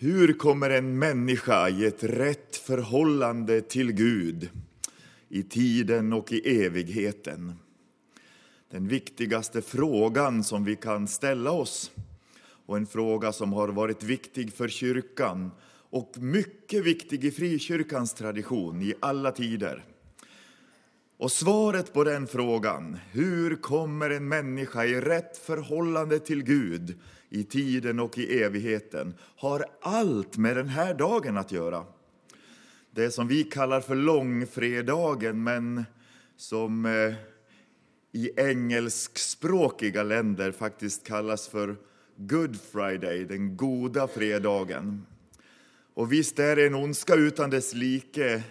Hur kommer en människa i ett rätt förhållande till Gud i tiden och i evigheten? Den viktigaste frågan som vi kan ställa oss och en fråga som har varit viktig för kyrkan och mycket viktig i frikyrkans tradition i alla tider. Och svaret på den frågan, hur kommer en människa i rätt förhållande till Gud i tiden och i evigheten, har allt med den här dagen att göra. Det som vi kallar för långfredagen, men som eh, i engelskspråkiga länder faktiskt kallas för Good Friday, den goda fredagen. Och visst är det en ondska utan dess like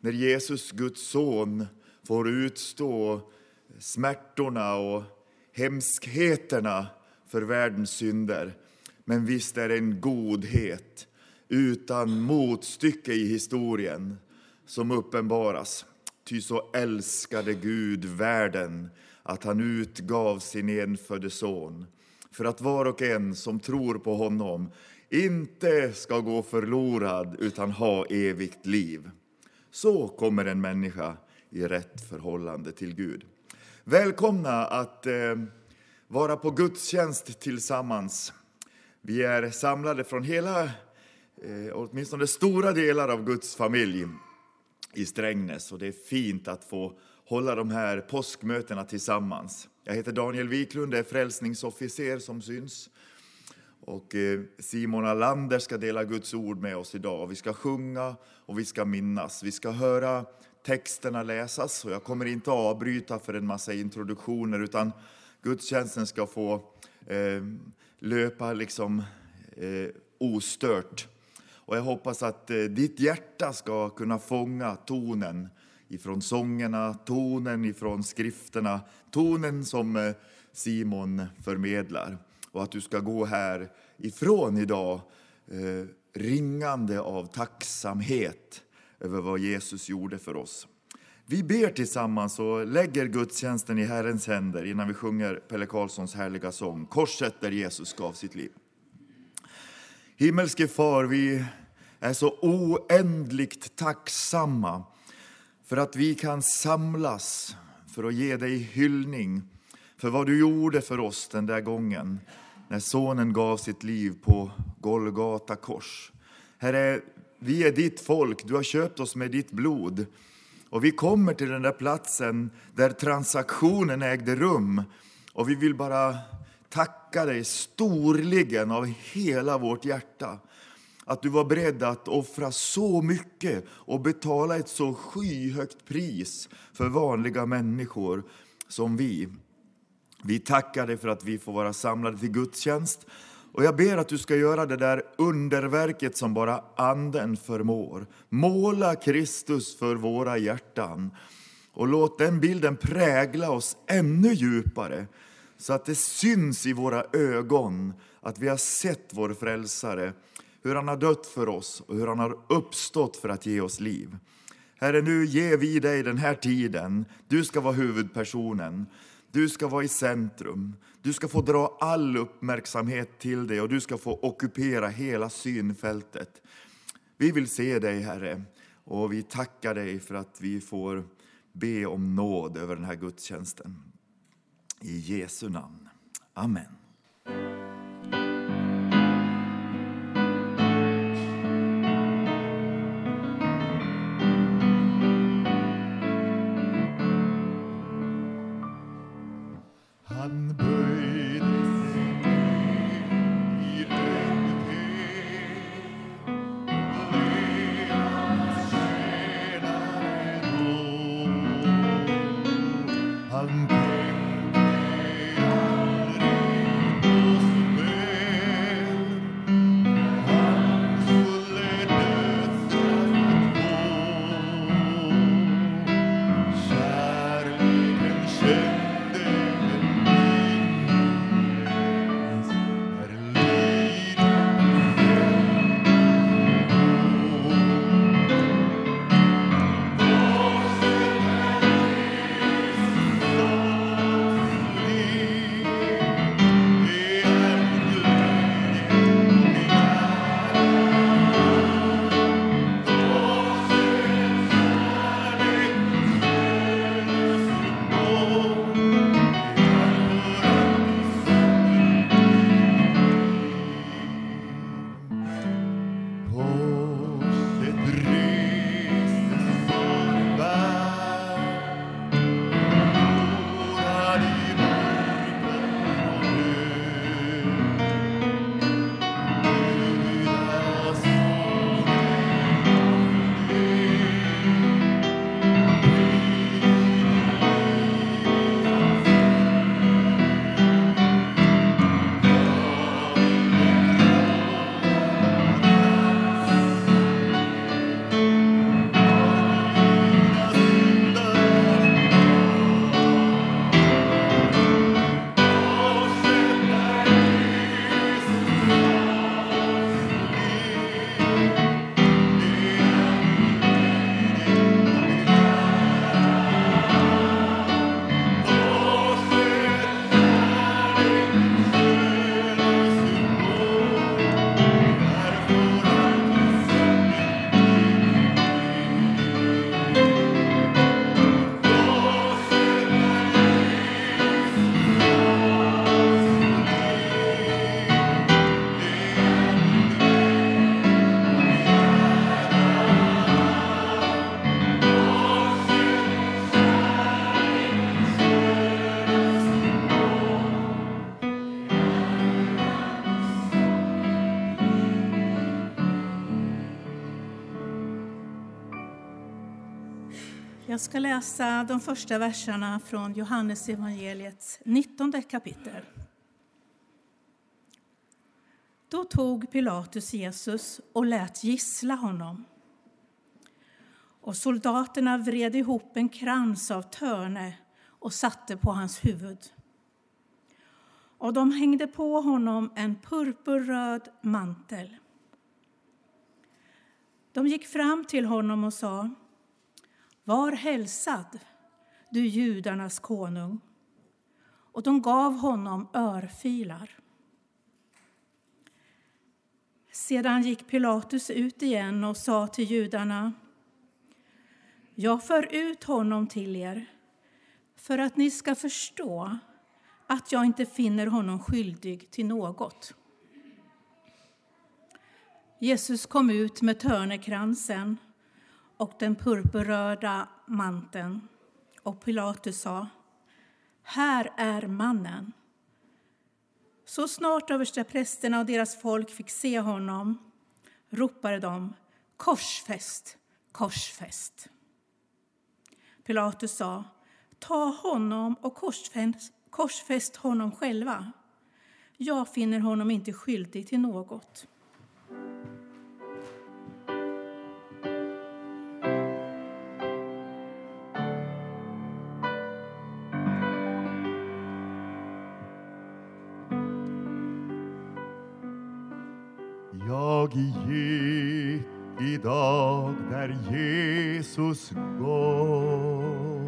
när Jesus, Guds son, får utstå smärtorna och hemskheterna för världens synder. Men visst är det en godhet utan motstycke i historien som uppenbaras. Ty så älskade Gud världen att han utgav sin enfödde son för att var och en som tror på honom inte ska gå förlorad utan ha evigt liv. Så kommer en människa i rätt förhållande till Gud. Välkomna att eh, vara på gudstjänst tillsammans. Vi är samlade från hela, eh, åtminstone stora delar av Guds familj i Strängnäs och det är fint att få hålla de här påskmötena tillsammans. Jag heter Daniel Wiklund, är frälsningsofficer som syns. Och eh, Simon Alander ska dela Guds ord med oss idag. Vi ska sjunga och vi ska minnas. Vi ska höra texterna läsas och jag kommer inte avbryta för en massa introduktioner utan gudstjänsten ska få eh, löpa liksom eh, ostört. Och jag hoppas att eh, ditt hjärta ska kunna fånga tonen ifrån sångerna, tonen ifrån skrifterna, tonen som eh, Simon förmedlar. Och att du ska gå här ifrån idag eh, ringande av tacksamhet över vad Jesus gjorde för oss. Vi ber tillsammans och lägger gudstjänsten i Herrens händer innan vi sjunger Pelle Karlssons härliga sång Korset där Jesus gav sitt liv. Himmelske Far, vi är så oändligt tacksamma för att vi kan samlas för att ge dig hyllning för vad du gjorde för oss den där gången när Sonen gav sitt liv på Golgata kors. Herre, vi är ditt folk, du har köpt oss med ditt blod. Och vi kommer till den där platsen där transaktionen ägde rum. Och vi vill bara tacka dig storligen av hela vårt hjärta. Att du var beredd att offra så mycket och betala ett så skyhögt pris för vanliga människor som vi. Vi tackar dig för att vi får vara samlade till gudstjänst och jag ber att du ska göra det där underverket som bara Anden förmår. Måla Kristus för våra hjärtan och låt den bilden prägla oss ännu djupare så att det syns i våra ögon att vi har sett vår frälsare, hur han har dött för oss och hur han har uppstått för att ge oss liv. Herre, nu ger vi dig den här tiden. Du ska vara huvudpersonen. Du ska vara i centrum. Du ska få dra all uppmärksamhet till dig och du ska få ockupera hela synfältet. Vi vill se dig, Herre, och vi tackar dig för att vi får be om nåd över den här gudstjänsten. I Jesu namn. Amen. Jag ska läsa de första verserna från Johannes evangeliets 19 kapitel. Då tog Pilatus Jesus och lät gissla honom. Och soldaterna vred ihop en krans av törne och satte på hans huvud. Och de hängde på honom en purpurröd mantel. De gick fram till honom och sa var hälsad, du judarnas konung. Och de gav honom örfilar. Sedan gick Pilatus ut igen och sa till judarna Jag för ut honom till er för att ni ska förstå att jag inte finner honom skyldig till något. Jesus kom ut med törnekransen och den purpurröda manteln och Pilatus sa Här är mannen. Så snart översteprästerna och deras folk fick se honom ropade de korsfäst, korsfäst. Pilatus sa ta honom och korsfäst, korsfäst honom själva. Jag finner honom inte skyldig till något. Jag gick idag där Jesus gått.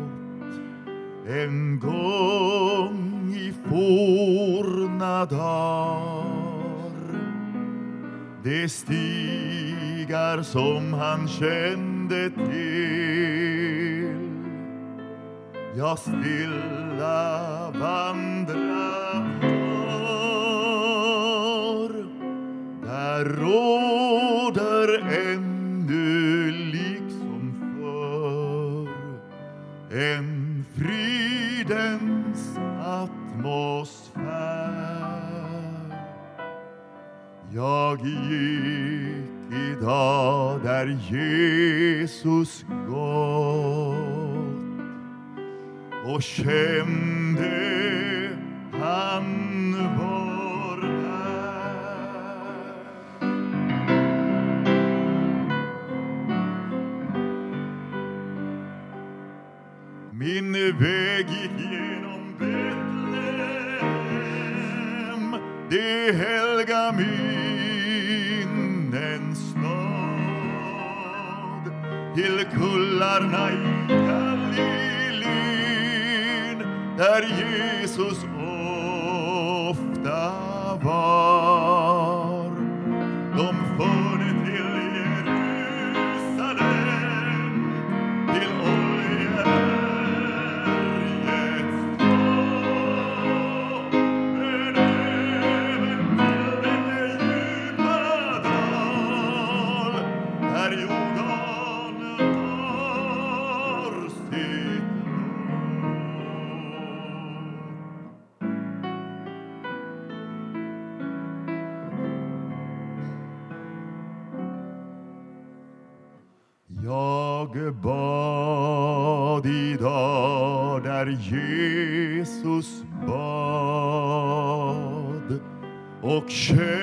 En gång i forna dar De stigar som han kände till. Jag stilla vandrar där råder ännu liksom förr en fridens atmosfär. Jag gick idag där Jesus gått och kände väg gick genom Betlehem det helga minnens stad till kullarna i Galileen där Jesus ofta var. Jesus bad och kände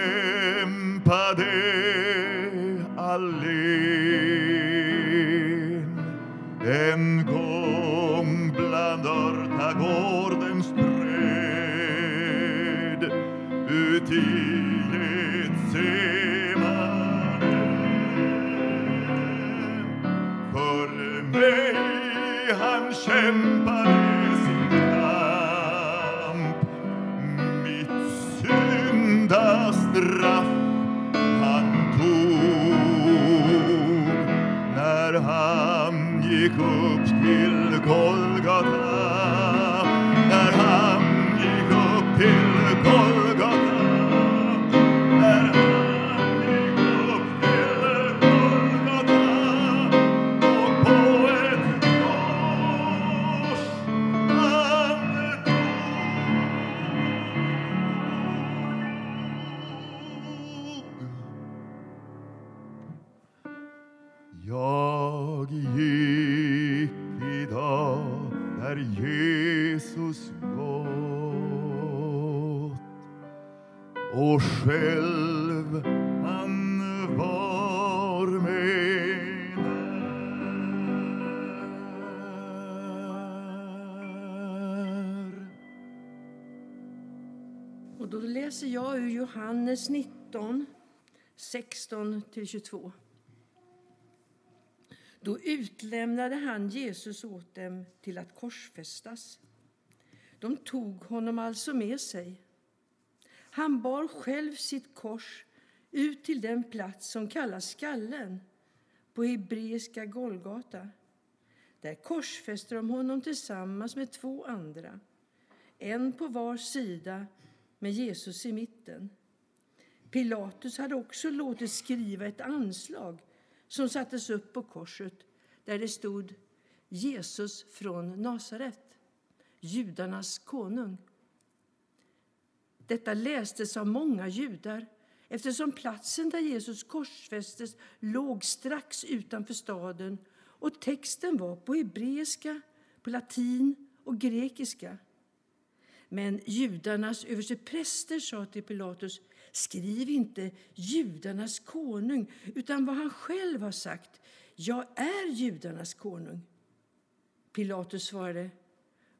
ur Johannes 19, 16-22. Då utlämnade han Jesus åt dem till att korsfästas. De tog honom alltså med sig. Han bar själv sitt kors ut till den plats som kallas Skallen, på hebreiska Golgata. Där korsfäste de honom tillsammans med två andra, en på var sida med Jesus i mitten. Pilatus hade också låtit skriva ett anslag som sattes upp på korset där det stod Jesus från Nasaret, judarnas konung. Detta lästes av många judar eftersom platsen där Jesus korsfästes låg strax utanför staden och texten var på hebreiska, på latin och grekiska. Men judarnas överstepräster sa till Pilatus Skriv inte judarnas konung, utan vad han själv har sagt. Jag är judarnas konung. Pilatus svarade,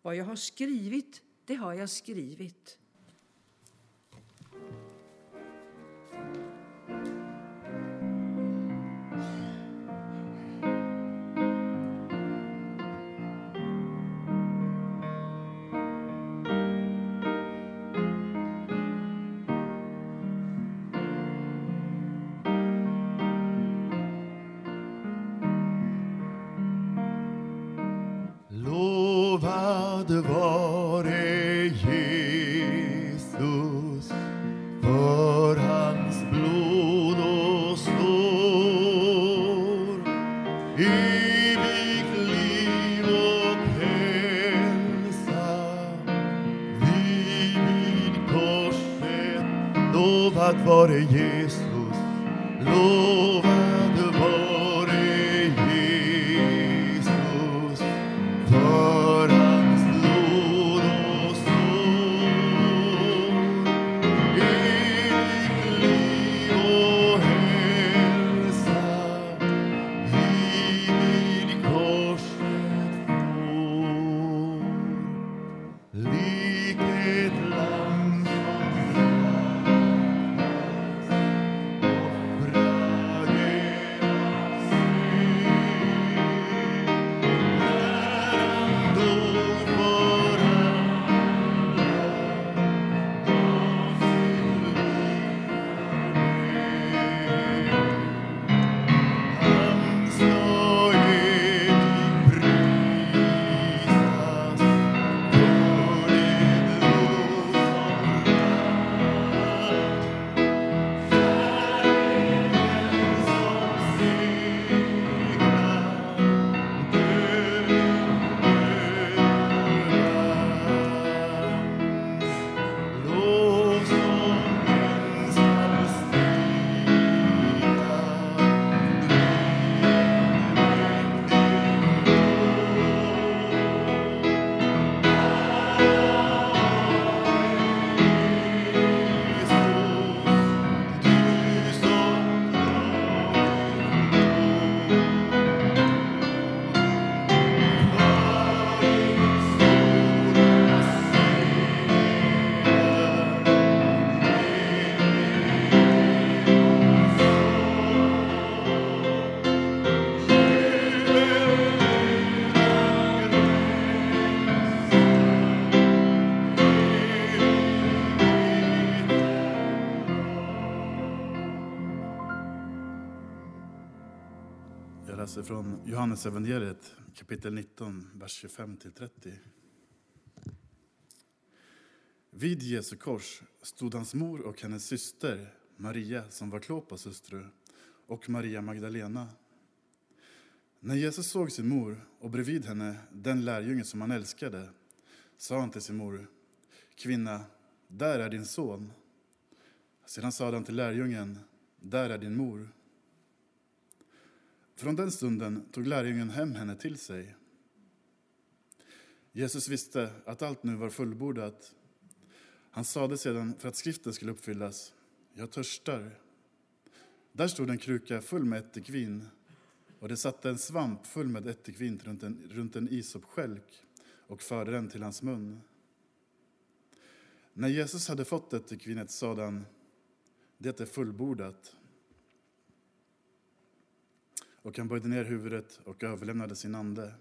vad jag har skrivit, det har jag skrivit. Från Johannes evangeliet kapitel 19, vers 25-30. Vid Jesu kors stod hans mor och hennes syster Maria, som var Klopas hustru, och Maria Magdalena. När Jesus såg sin mor och bredvid henne den lärjunge som han älskade sa han till sin mor, kvinna, där är din son. Sedan sade han till lärjungen, där är din mor. Från den stunden tog lärjungen hem henne till sig. Jesus visste att allt nu var fullbordat. Han sade sedan för att skriften skulle uppfyllas, jag törstar. Där stod en kruka full med ättikvin och det satte en svamp full med ättikvin runt en, runt en isopskälk och förde den till hans mun. När Jesus hade fått ättikvinet sade han, det är fullbordat. Och han böjde ner huvudet och överlämnade sin ande.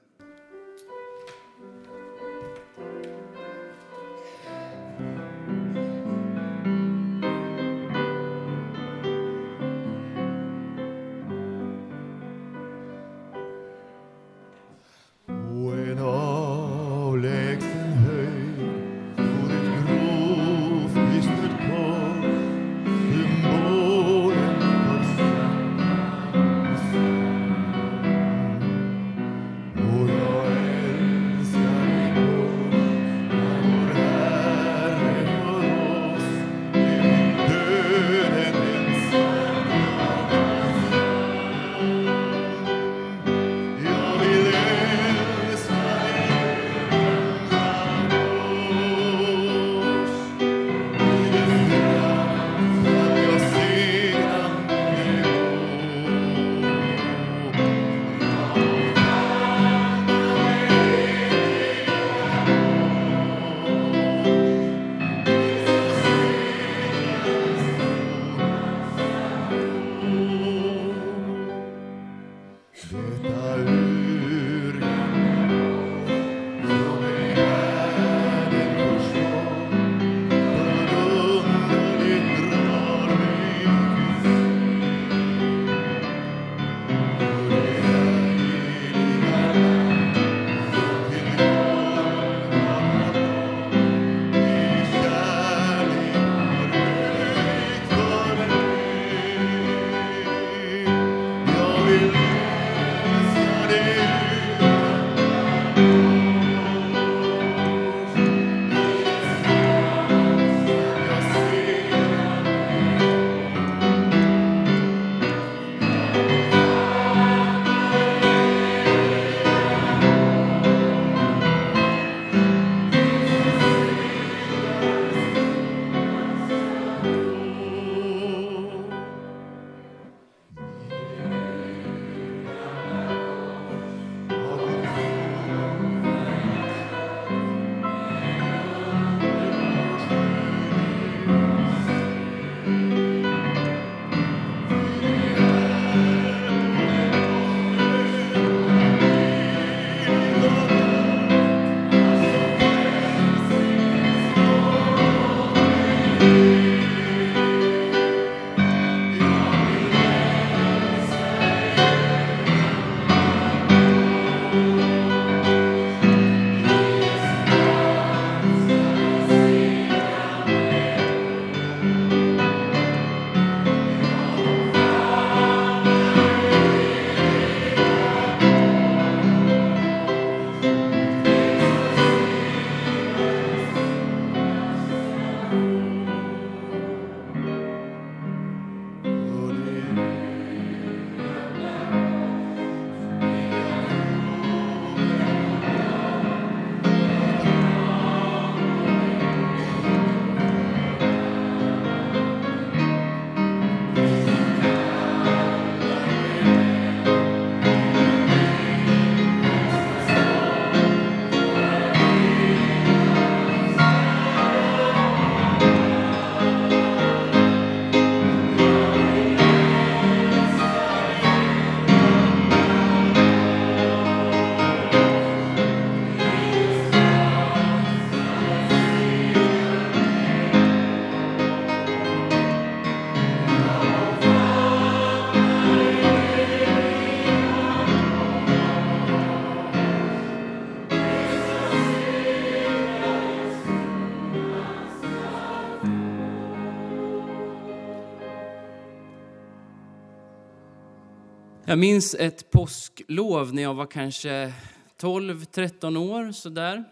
Jag minns ett påsklov när jag var kanske 12-13 år. Sådär.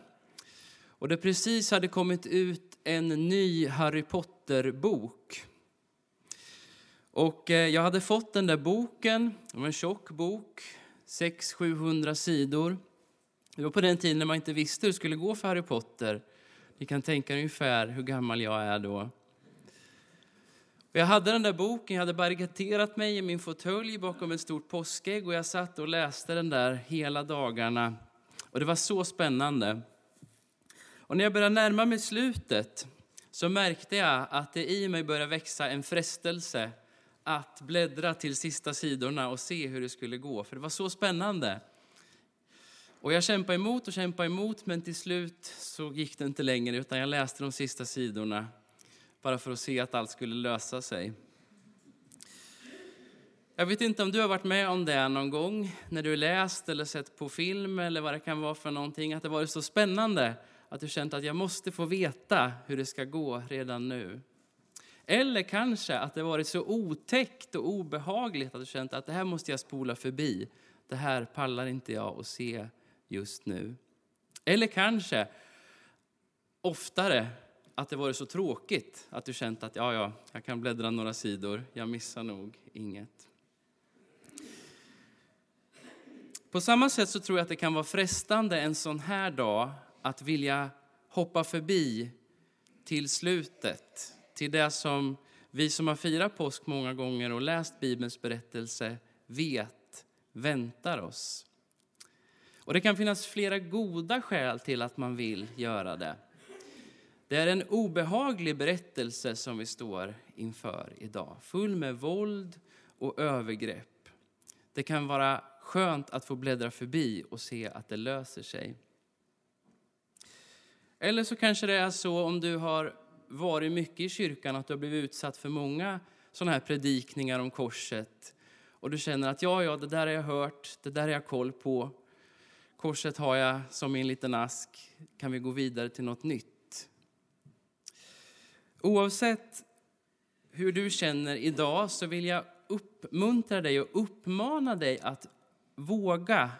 Och det precis hade kommit ut en ny Harry Potter-bok. Och eh, jag hade fått den där boken, det var en tjock bok, 600-700 sidor. Det var på den tiden när man inte visste hur det skulle gå för Harry Potter. Ni kan tänka ungefär hur gammal jag är då. Jag hade den där boken, jag hade barrikaderat mig i min fåtölj bakom ett stort påskägg och jag satt och läste den där hela dagarna. Och det var så spännande. Och när jag började närma mig slutet så märkte jag att det i mig började växa en frestelse att bläddra till sista sidorna och se hur det skulle gå, för det var så spännande. Och jag kämpade emot och kämpade emot, men till slut så gick det inte längre, utan jag läste de sista sidorna bara för att se att allt skulle lösa sig. Jag vet inte om du har varit med om det någon gång när du läst eller sett på film eller vad det kan vara för någonting, att det varit så spännande att du känt att jag måste få veta hur det ska gå redan nu. Eller kanske att det varit så otäckt och obehagligt att du känt att det här måste jag spola förbi. Det här pallar inte jag att se just nu. Eller kanske oftare att det varit så tråkigt att du känt att ja, ja, jag kan bläddra några sidor, jag missar nog inget. På samma sätt så tror jag att det kan vara frestande en sån här dag att vilja hoppa förbi till slutet, till det som vi som har firat påsk många gånger och läst Bibelns berättelse vet väntar oss. Och Det kan finnas flera goda skäl till att man vill göra det. Det är en obehaglig berättelse som vi står inför idag, full med våld och övergrepp. Det kan vara skönt att få bläddra förbi och se att det löser sig. Eller så kanske det är så om du har varit mycket i kyrkan att du har blivit utsatt för många sådana här predikningar om korset och du känner att ja, ja, det där har jag hört, det där har jag koll på. Korset har jag som i en liten ask. Kan vi gå vidare till något nytt? Oavsett hur du känner idag så vill jag uppmuntra dig och uppmana dig att våga,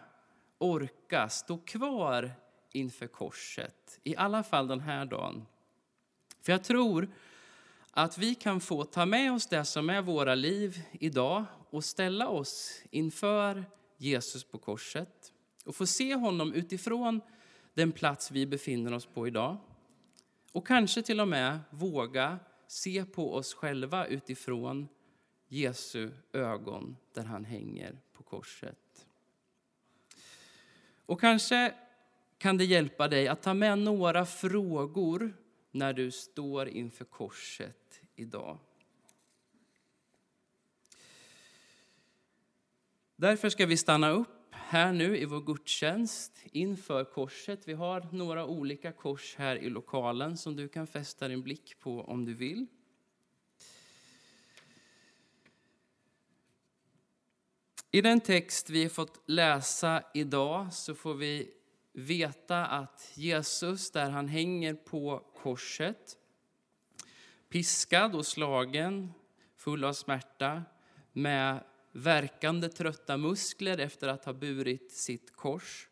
orka, stå kvar inför korset. I alla fall den här dagen. För jag tror att vi kan få ta med oss det som är våra liv idag och ställa oss inför Jesus på korset och få se honom utifrån den plats vi befinner oss på idag. Och kanske till och med våga se på oss själva utifrån Jesu ögon där han hänger på korset. Och kanske kan det hjälpa dig att ta med några frågor när du står inför korset idag. Därför ska vi stanna upp här nu i vår gudstjänst inför korset. Vi har några olika kors här i lokalen som du kan fästa din blick på om du vill. I den text vi har fått läsa idag så får vi veta att Jesus, där han hänger på korset, piskad och slagen, full av smärta, med verkande trötta muskler efter att ha burit sitt kors,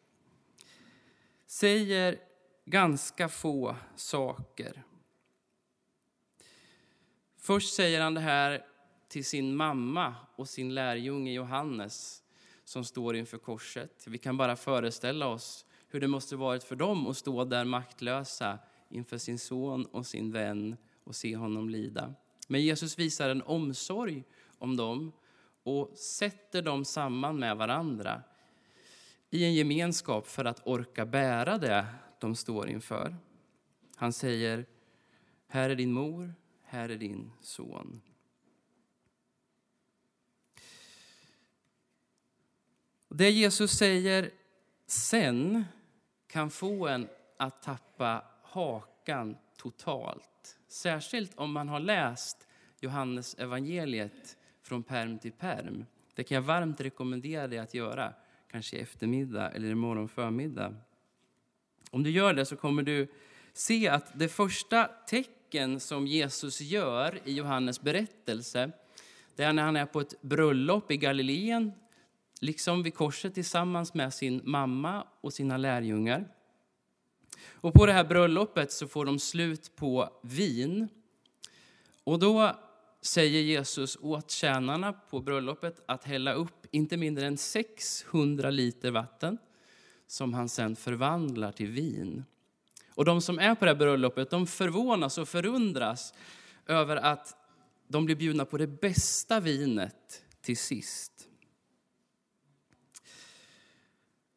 säger ganska få saker. Först säger han det här till sin mamma och sin lärjunge Johannes som står inför korset. Vi kan bara föreställa oss hur det måste varit för dem att stå där maktlösa inför sin son och sin vän och se honom lida. Men Jesus visar en omsorg om dem och sätter dem samman med varandra i en gemenskap för att orka bära det de står inför. Han säger, här är din mor, här är din son. Det Jesus säger sen kan få en att tappa hakan totalt. Särskilt om man har läst Johannes evangeliet från perm till perm. Det kan jag varmt rekommendera dig att göra, kanske i eftermiddag eller imorgon förmiddag. Om du gör det så kommer du se att det första tecken som Jesus gör i Johannes berättelse det är när han är på ett bröllop i Galileen liksom vid korset tillsammans med sin mamma och sina lärjungar. Och på det här bröllopet så får de slut på vin. Och då säger Jesus åt tjänarna på bröllopet att hälla upp inte mindre än 600 liter vatten som han sen förvandlar till vin. Och de som är på det här bröllopet de förvånas och förundras över att de blir bjudna på det bästa vinet till sist.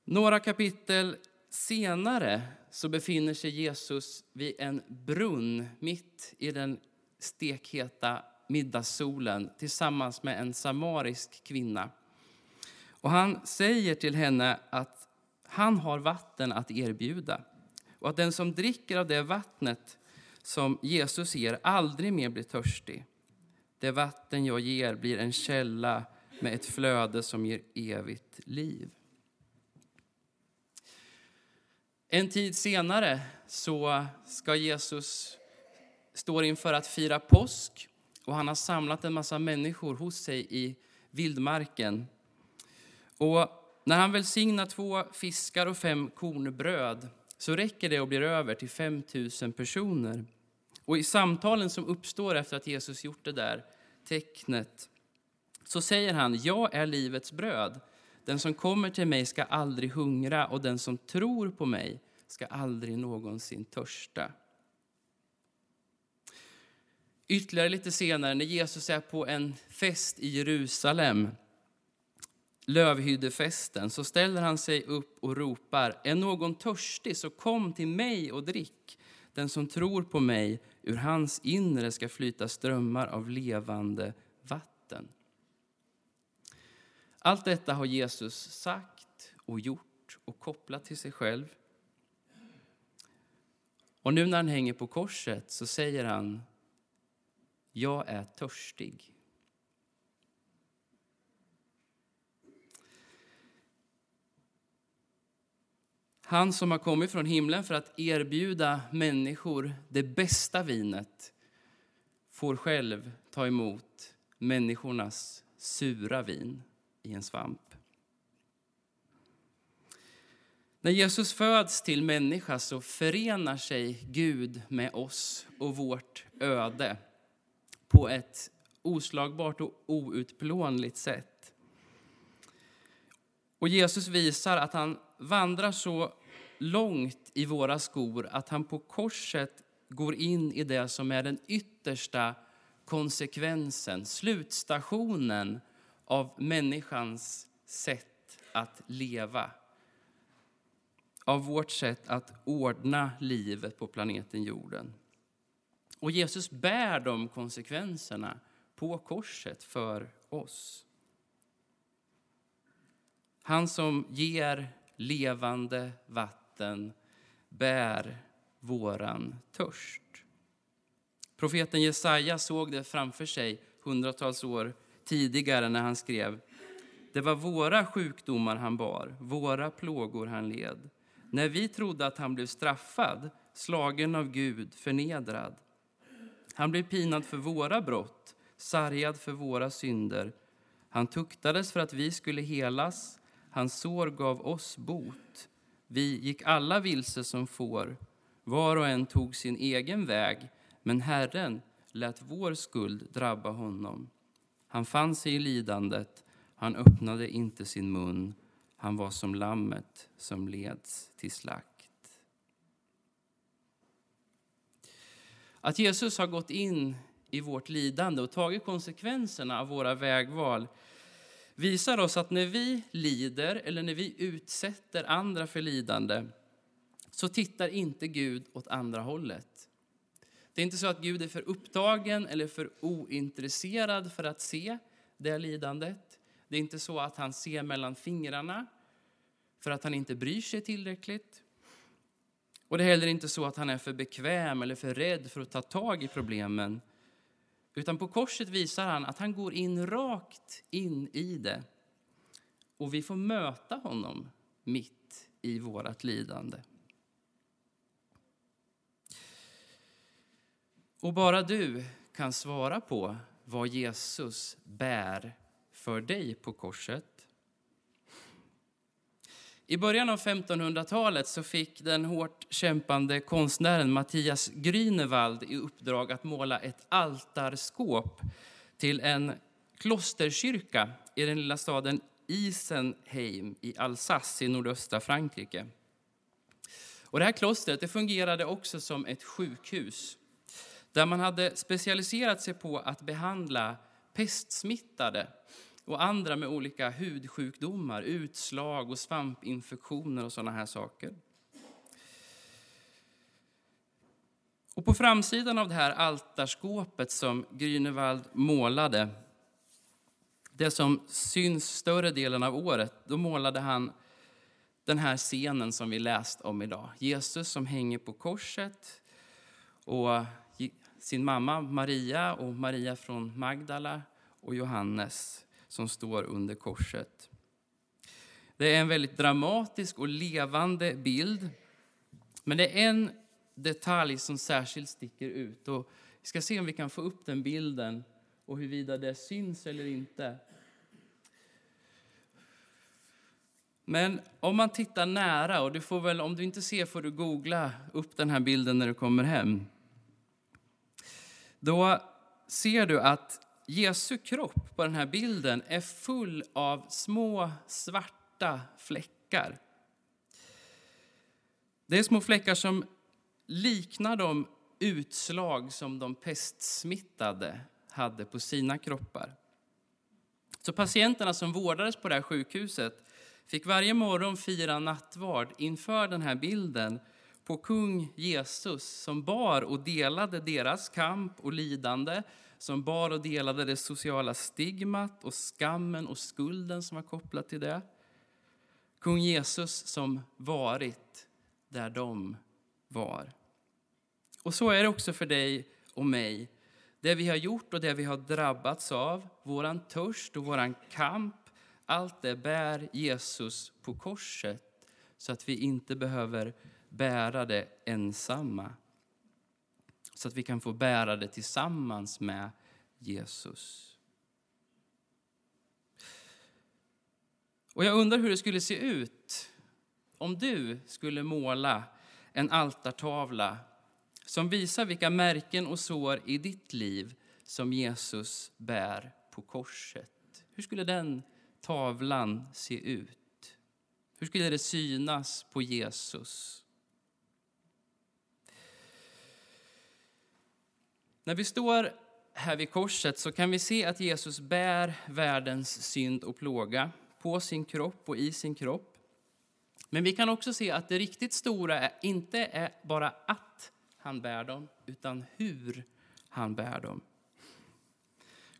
Några kapitel senare så befinner sig Jesus vid en brunn mitt i den stekheta middagssolen tillsammans med en samarisk kvinna. Och han säger till henne att han har vatten att erbjuda och att den som dricker av det vattnet som Jesus ger aldrig mer blir törstig. Det vatten jag ger blir en källa med ett flöde som ger evigt liv. En tid senare så ska Jesus stå inför att fira påsk och han har samlat en massa människor hos sig i vildmarken. Och när han välsignar två fiskar och fem kornbröd så räcker det och blir över till 5 000 personer. Och i samtalen som uppstår efter att Jesus gjort det där tecknet så säger han, jag är livets bröd. Den som kommer till mig ska aldrig hungra och den som tror på mig ska aldrig någonsin törsta. Ytterligare lite senare, när Jesus är på en fest i Jerusalem lövhyddefesten så ställer han sig upp och ropar Är någon törstig så kom till mig och drick. Den som tror på mig, ur hans inre ska flyta strömmar av levande vatten. Allt detta har Jesus sagt och gjort och kopplat till sig själv. Och nu när han hänger på korset så säger han jag är törstig. Han som har kommit från himlen för att erbjuda människor det bästa vinet får själv ta emot människornas sura vin i en svamp. När Jesus föds till människa så förenar sig Gud med oss och vårt öde på ett oslagbart och outplånligt sätt. Och Jesus visar att han vandrar så långt i våra skor att han på korset går in i det som är den yttersta konsekvensen, slutstationen av människans sätt att leva. Av vårt sätt att ordna livet på planeten jorden. Och Jesus bär de konsekvenserna på korset för oss. Han som ger levande vatten bär våran törst. Profeten Jesaja såg det framför sig hundratals år tidigare när han skrev Det var våra sjukdomar han bar, våra plågor han led. När vi trodde att han blev straffad, slagen av Gud, förnedrad. Han blev pinad för våra brott, sargad för våra synder. Han tuktades för att vi skulle helas, Hans sår gav oss bot. Vi gick alla vilse som får. Var och en tog sin egen väg, men Herren lät vår skuld drabba honom. Han fann sig i lidandet, han öppnade inte sin mun. Han var som lammet som leds till slakt. Att Jesus har gått in i vårt lidande och tagit konsekvenserna av våra vägval visar oss att när vi lider eller när vi utsätter andra för lidande så tittar inte Gud åt andra hållet. Det är inte så att Gud är för upptagen eller för ointresserad för att se det lidandet. Det är inte så att han ser mellan fingrarna för att han inte bryr sig tillräckligt. Och det är heller inte så att han är för bekväm eller för rädd för att ta tag i problemen utan på korset visar han att han går in rakt in i det. Och vi får möta honom mitt i vårt lidande. Och bara du kan svara på vad Jesus bär för dig på korset. I början av 1500-talet så fick den hårt kämpande konstnären Mattias Grünewald i uppdrag att måla ett altarskåp till en klosterkyrka i den lilla staden Isenheim i Alsace i nordöstra Frankrike. Och det här klostret det fungerade också som ett sjukhus där man hade specialiserat sig på att behandla pestsmittade och andra med olika hudsjukdomar, utslag och svampinfektioner och sådana här saker. Och på framsidan av det här altarskåpet som Grünewald målade, det som syns större delen av året, då målade han den här scenen som vi läst om idag. Jesus som hänger på korset och sin mamma Maria och Maria från Magdala och Johannes som står under korset. Det är en väldigt dramatisk och levande bild. Men det är en detalj som särskilt sticker ut. Och vi ska se om vi kan få upp den bilden och huruvida det syns eller inte. Men om man tittar nära, och du får väl, om du inte ser får du googla upp den här bilden när du kommer hem. Då ser du att Jesu kropp på den här bilden är full av små svarta fläckar. Det är små fläckar som liknar de utslag som de pestsmittade hade på sina kroppar. Så patienterna som vårdades på det här sjukhuset fick varje morgon fira nattvard inför den här bilden på kung Jesus som bar och delade deras kamp och lidande, som bar och delade det sociala stigmat och skammen och skulden som var kopplat till det. Kung Jesus som varit där de var. Och så är det också för dig och mig. Det vi har gjort och det vi har drabbats av, våran törst och våran kamp, allt det bär Jesus på korset så att vi inte behöver bära det ensamma. Så att vi kan få bära det tillsammans med Jesus. Och jag undrar hur det skulle se ut om du skulle måla en altartavla som visar vilka märken och sår i ditt liv som Jesus bär på korset. Hur skulle den tavlan se ut? Hur skulle det synas på Jesus? När vi står här vid korset så kan vi se att Jesus bär världens synd och plåga på sin kropp och i sin kropp. Men vi kan också se att det riktigt stora inte är bara att han bär dem, utan hur han bär dem.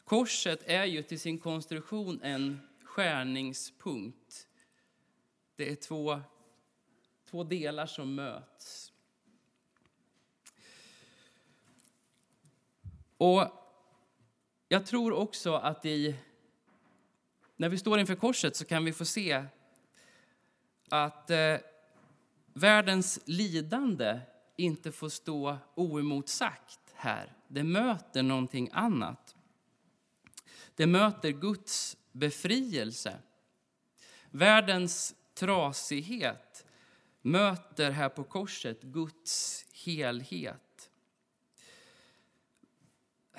Korset är ju till sin konstruktion en skärningspunkt. Det är två, två delar som möts. Och jag tror också att i, när vi står inför korset så kan vi få se att eh, världens lidande inte får stå oemotsagt här. Det möter någonting annat. Det möter Guds befrielse. Världens trasighet möter här på korset Guds helhet.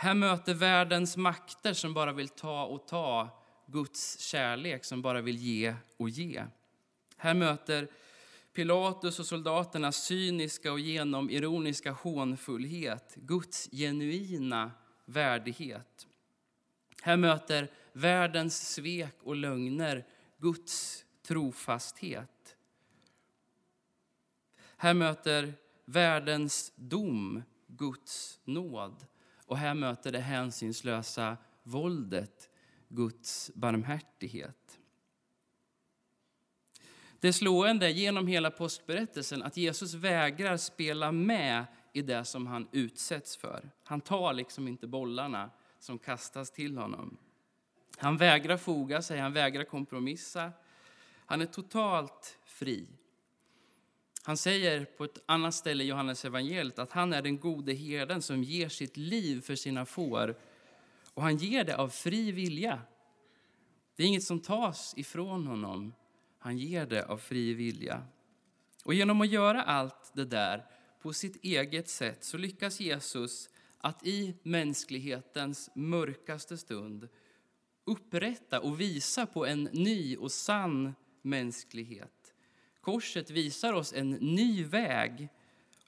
Här möter världens makter som bara vill ta och ta Guds kärlek som bara vill ge och ge. Här möter Pilatus och soldaternas cyniska och genomironiska hånfullhet, Guds genuina värdighet. Här möter världens svek och lögner Guds trofasthet. Här möter världens dom Guds nåd. Och här möter det hänsynslösa våldet Guds barmhärtighet. Det är slående genom hela påskberättelsen att Jesus vägrar spela med i det som han utsätts för. Han tar liksom inte bollarna som kastas till honom. Han vägrar foga sig, han vägrar kompromissa. Han är totalt fri. Han säger på ett annat ställe i Johannes evangeliet att han är den gode herden som ger sitt liv för sina får. Och han ger det av fri vilja. Det är inget som tas ifrån honom. Han ger det av fri vilja. Och genom att göra allt det där på sitt eget sätt så lyckas Jesus att i mänsklighetens mörkaste stund upprätta och visa på en ny och sann mänsklighet korset visar oss en ny väg.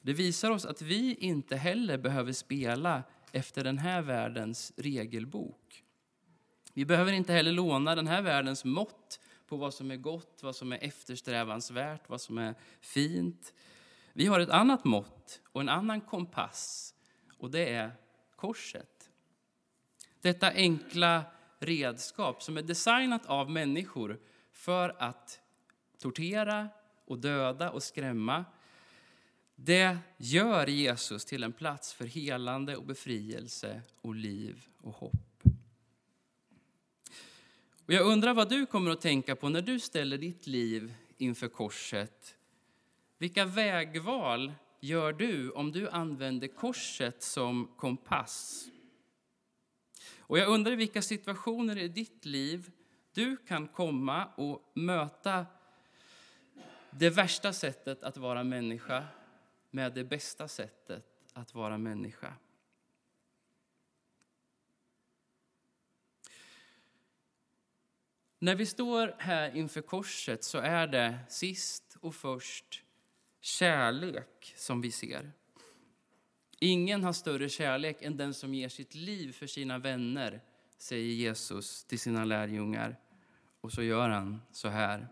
Det visar oss att vi inte heller behöver spela efter den här världens regelbok. Vi behöver inte heller låna den här världens mått på vad som är gott, vad som är eftersträvansvärt, vad som är fint. Vi har ett annat mått och en annan kompass och det är korset. Detta enkla redskap som är designat av människor för att tortera och döda och skrämma. Det gör Jesus till en plats för helande och befrielse och liv och hopp. Och jag undrar vad du kommer att tänka på när du ställer ditt liv inför korset. Vilka vägval gör du om du använder korset som kompass? Och jag undrar i vilka situationer i ditt liv du kan komma och möta det värsta sättet att vara människa med det bästa sättet att vara människa. När vi står här inför korset så är det sist och först kärlek som vi ser. Ingen har större kärlek än den som ger sitt liv för sina vänner, säger Jesus till sina lärjungar. Och så gör han så här.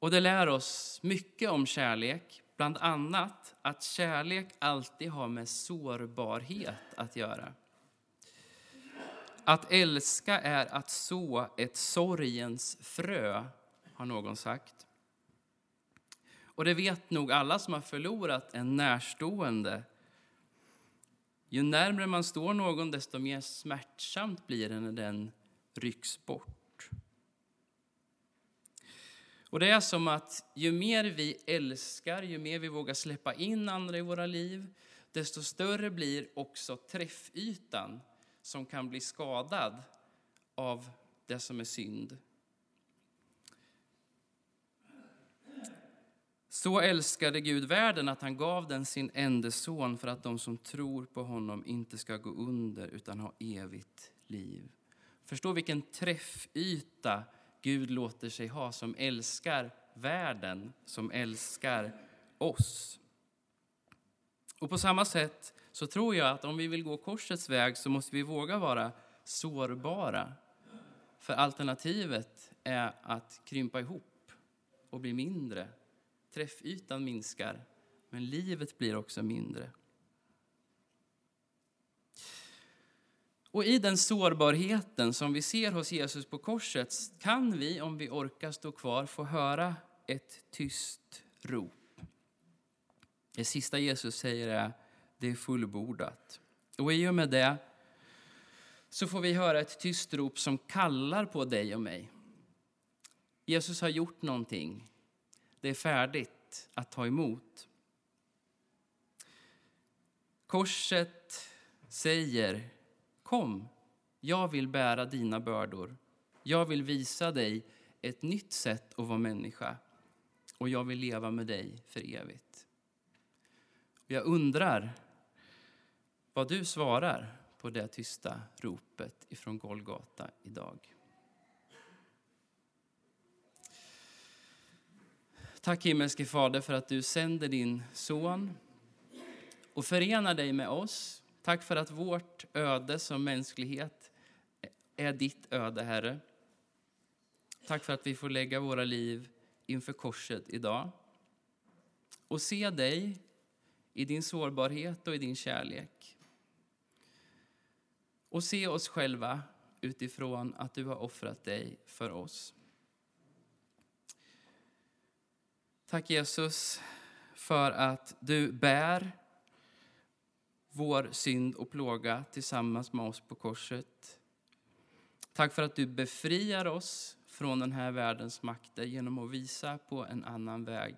Och det lär oss mycket om kärlek, bland annat att kärlek alltid har med sårbarhet att göra. Att älska är att så ett sorgens frö, har någon sagt. Och det vet nog alla som har förlorat en närstående. Ju närmre man står någon, desto mer smärtsamt blir det när den rycks bort. Och det är som att ju mer vi älskar, ju mer vi vågar släppa in andra i våra liv, desto större blir också träffytan som kan bli skadad av det som är synd. Så älskade Gud världen att han gav den sin enda son för att de som tror på honom inte ska gå under utan ha evigt liv. Förstå vilken träffyta Gud låter sig ha som älskar världen, som älskar oss. Och på samma sätt så tror jag att om vi vill gå korsets väg så måste vi våga vara sårbara. För alternativet är att krympa ihop och bli mindre. Träffytan minskar, men livet blir också mindre. Och i den sårbarheten som vi ser hos Jesus på korset kan vi, om vi orkar stå kvar, få höra ett tyst rop. Det sista Jesus säger är det är fullbordat. Och i och med det så får vi höra ett tyst rop som kallar på dig och mig. Jesus har gjort någonting. Det är färdigt att ta emot. Korset säger Kom, jag vill bära dina bördor. Jag vill visa dig ett nytt sätt att vara människa och jag vill leva med dig för evigt. Jag undrar vad du svarar på det tysta ropet ifrån Golgata idag. Tack himmelske Fader för att du sänder din son och förenar dig med oss. Tack för att vårt öde som mänsklighet är ditt öde, Herre. Tack för att vi får lägga våra liv inför korset idag och se dig i din sårbarhet och i din kärlek och se oss själva utifrån att du har offrat dig för oss. Tack Jesus för att du bär vår synd och plåga tillsammans med oss på korset. Tack för att du befriar oss från den här världens makter genom att visa på en annan väg.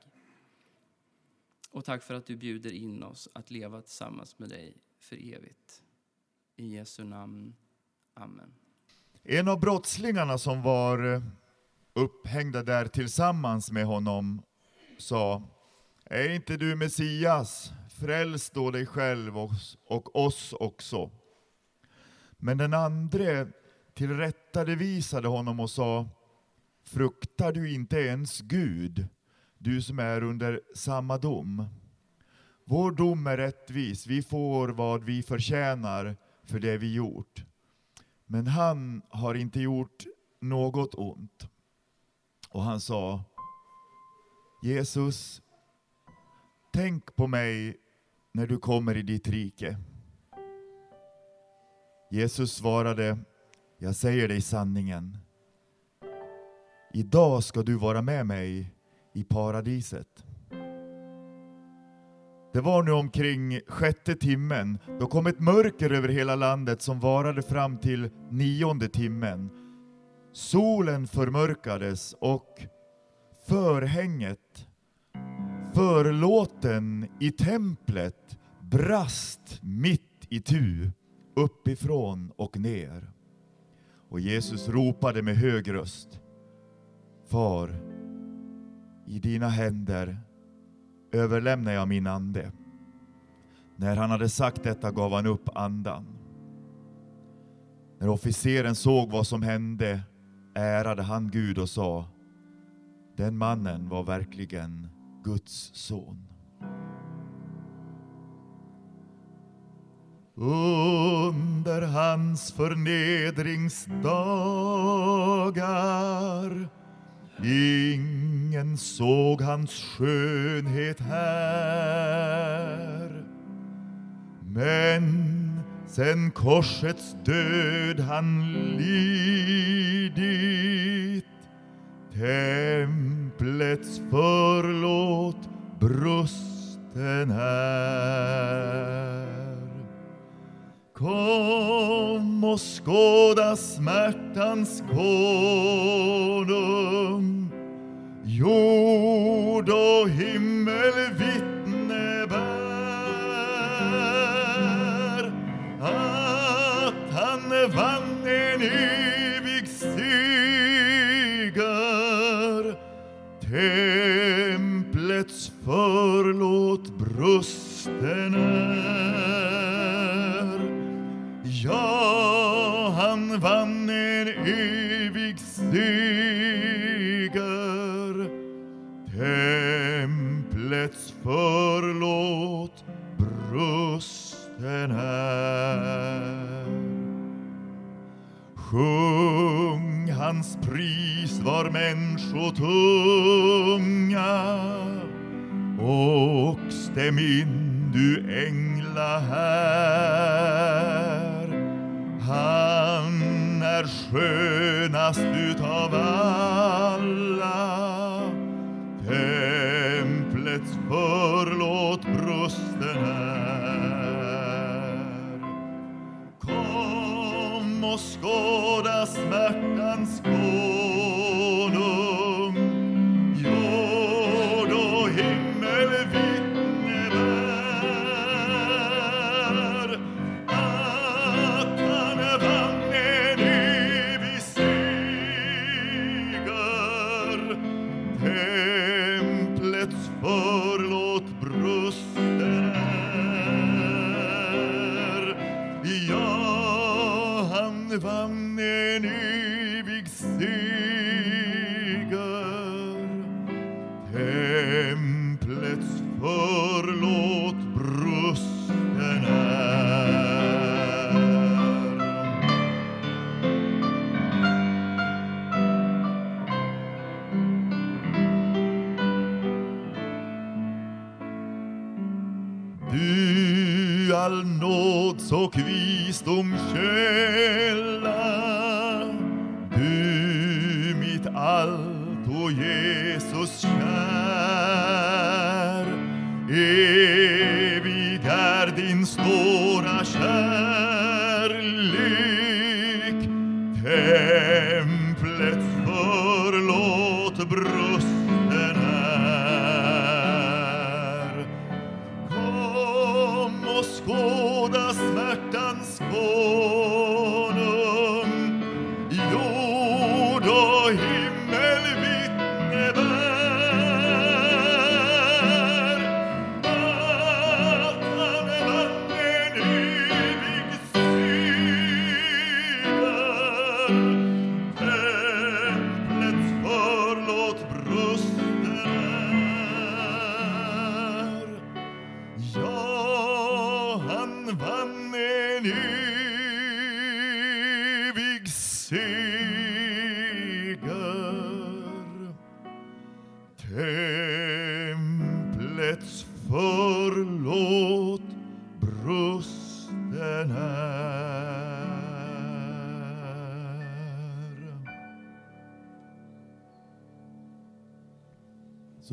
Och tack för att du bjuder in oss att leva tillsammans med dig för evigt. I Jesu namn. Amen. En av brottslingarna som var eh, upphängda där tillsammans med honom sa Är inte du Messias? Fräls då dig själv och oss också. Men den andre tillrättavisade honom och sa fruktar du inte ens Gud, du som är under samma dom? Vår dom är rättvis, vi får vad vi förtjänar för det vi gjort. Men han har inte gjort något ont. Och han sa, Jesus, tänk på mig när du kommer i ditt rike. Jesus svarade, jag säger dig sanningen. Idag ska du vara med mig i paradiset. Det var nu omkring sjätte timmen. Då kom ett mörker över hela landet som varade fram till nionde timmen. Solen förmörkades och förhänget, förlåten i templet, brast mitt i tu, uppifrån och ner. Och Jesus ropade med hög röst. Far, i dina händer överlämnar jag min ande. När han hade sagt detta gav han upp andan. När officeren såg vad som hände ärade han Gud och sa den mannen var verkligen Guds son. Under hans förnedringsdagar Ingen såg hans skönhet här. Men sen korsets död han lidit äpplets förlåt brusten är. Kom och skåda smärtans konung. Jord och himmel vittne bär att han vann en Templets förlåt brusten är. Ja, han vann en evig seger. Templets förlåt brusten är. Sjung hans pris var människotunga och stäm in du ängla här. Han är skönast utav alla. Templets förlåt brusten är. Kom och skåda smärtan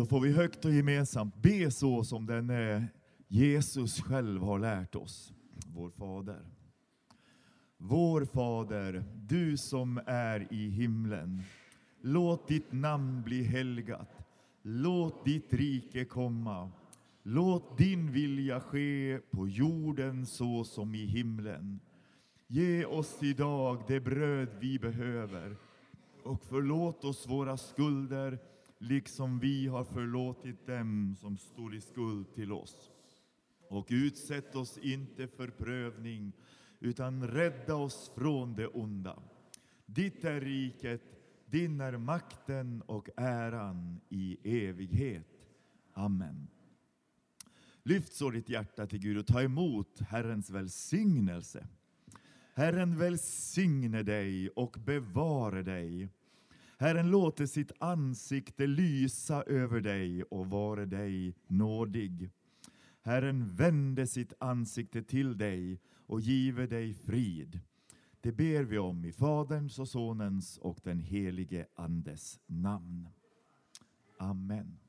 får vi högt och gemensamt be så som den eh, Jesus själv har lärt oss, vår Fader. Vår Fader, du som är i himlen. Låt ditt namn bli helgat. Låt ditt rike komma. Låt din vilja ske på jorden så som i himlen. Ge oss idag det bröd vi behöver och förlåt oss våra skulder liksom vi har förlåtit dem som står i skuld till oss. Och utsätt oss inte för prövning utan rädda oss från det onda. Ditt är riket, din är makten och äran i evighet. Amen. Lyft så ditt hjärta till Gud och ta emot Herrens välsignelse. Herren välsigne dig och bevare dig. Herren låter sitt ansikte lysa över dig och vare dig nådig. Herren vände sitt ansikte till dig och give dig frid. Det ber vi om i Faderns och Sonens och den helige Andes namn. Amen.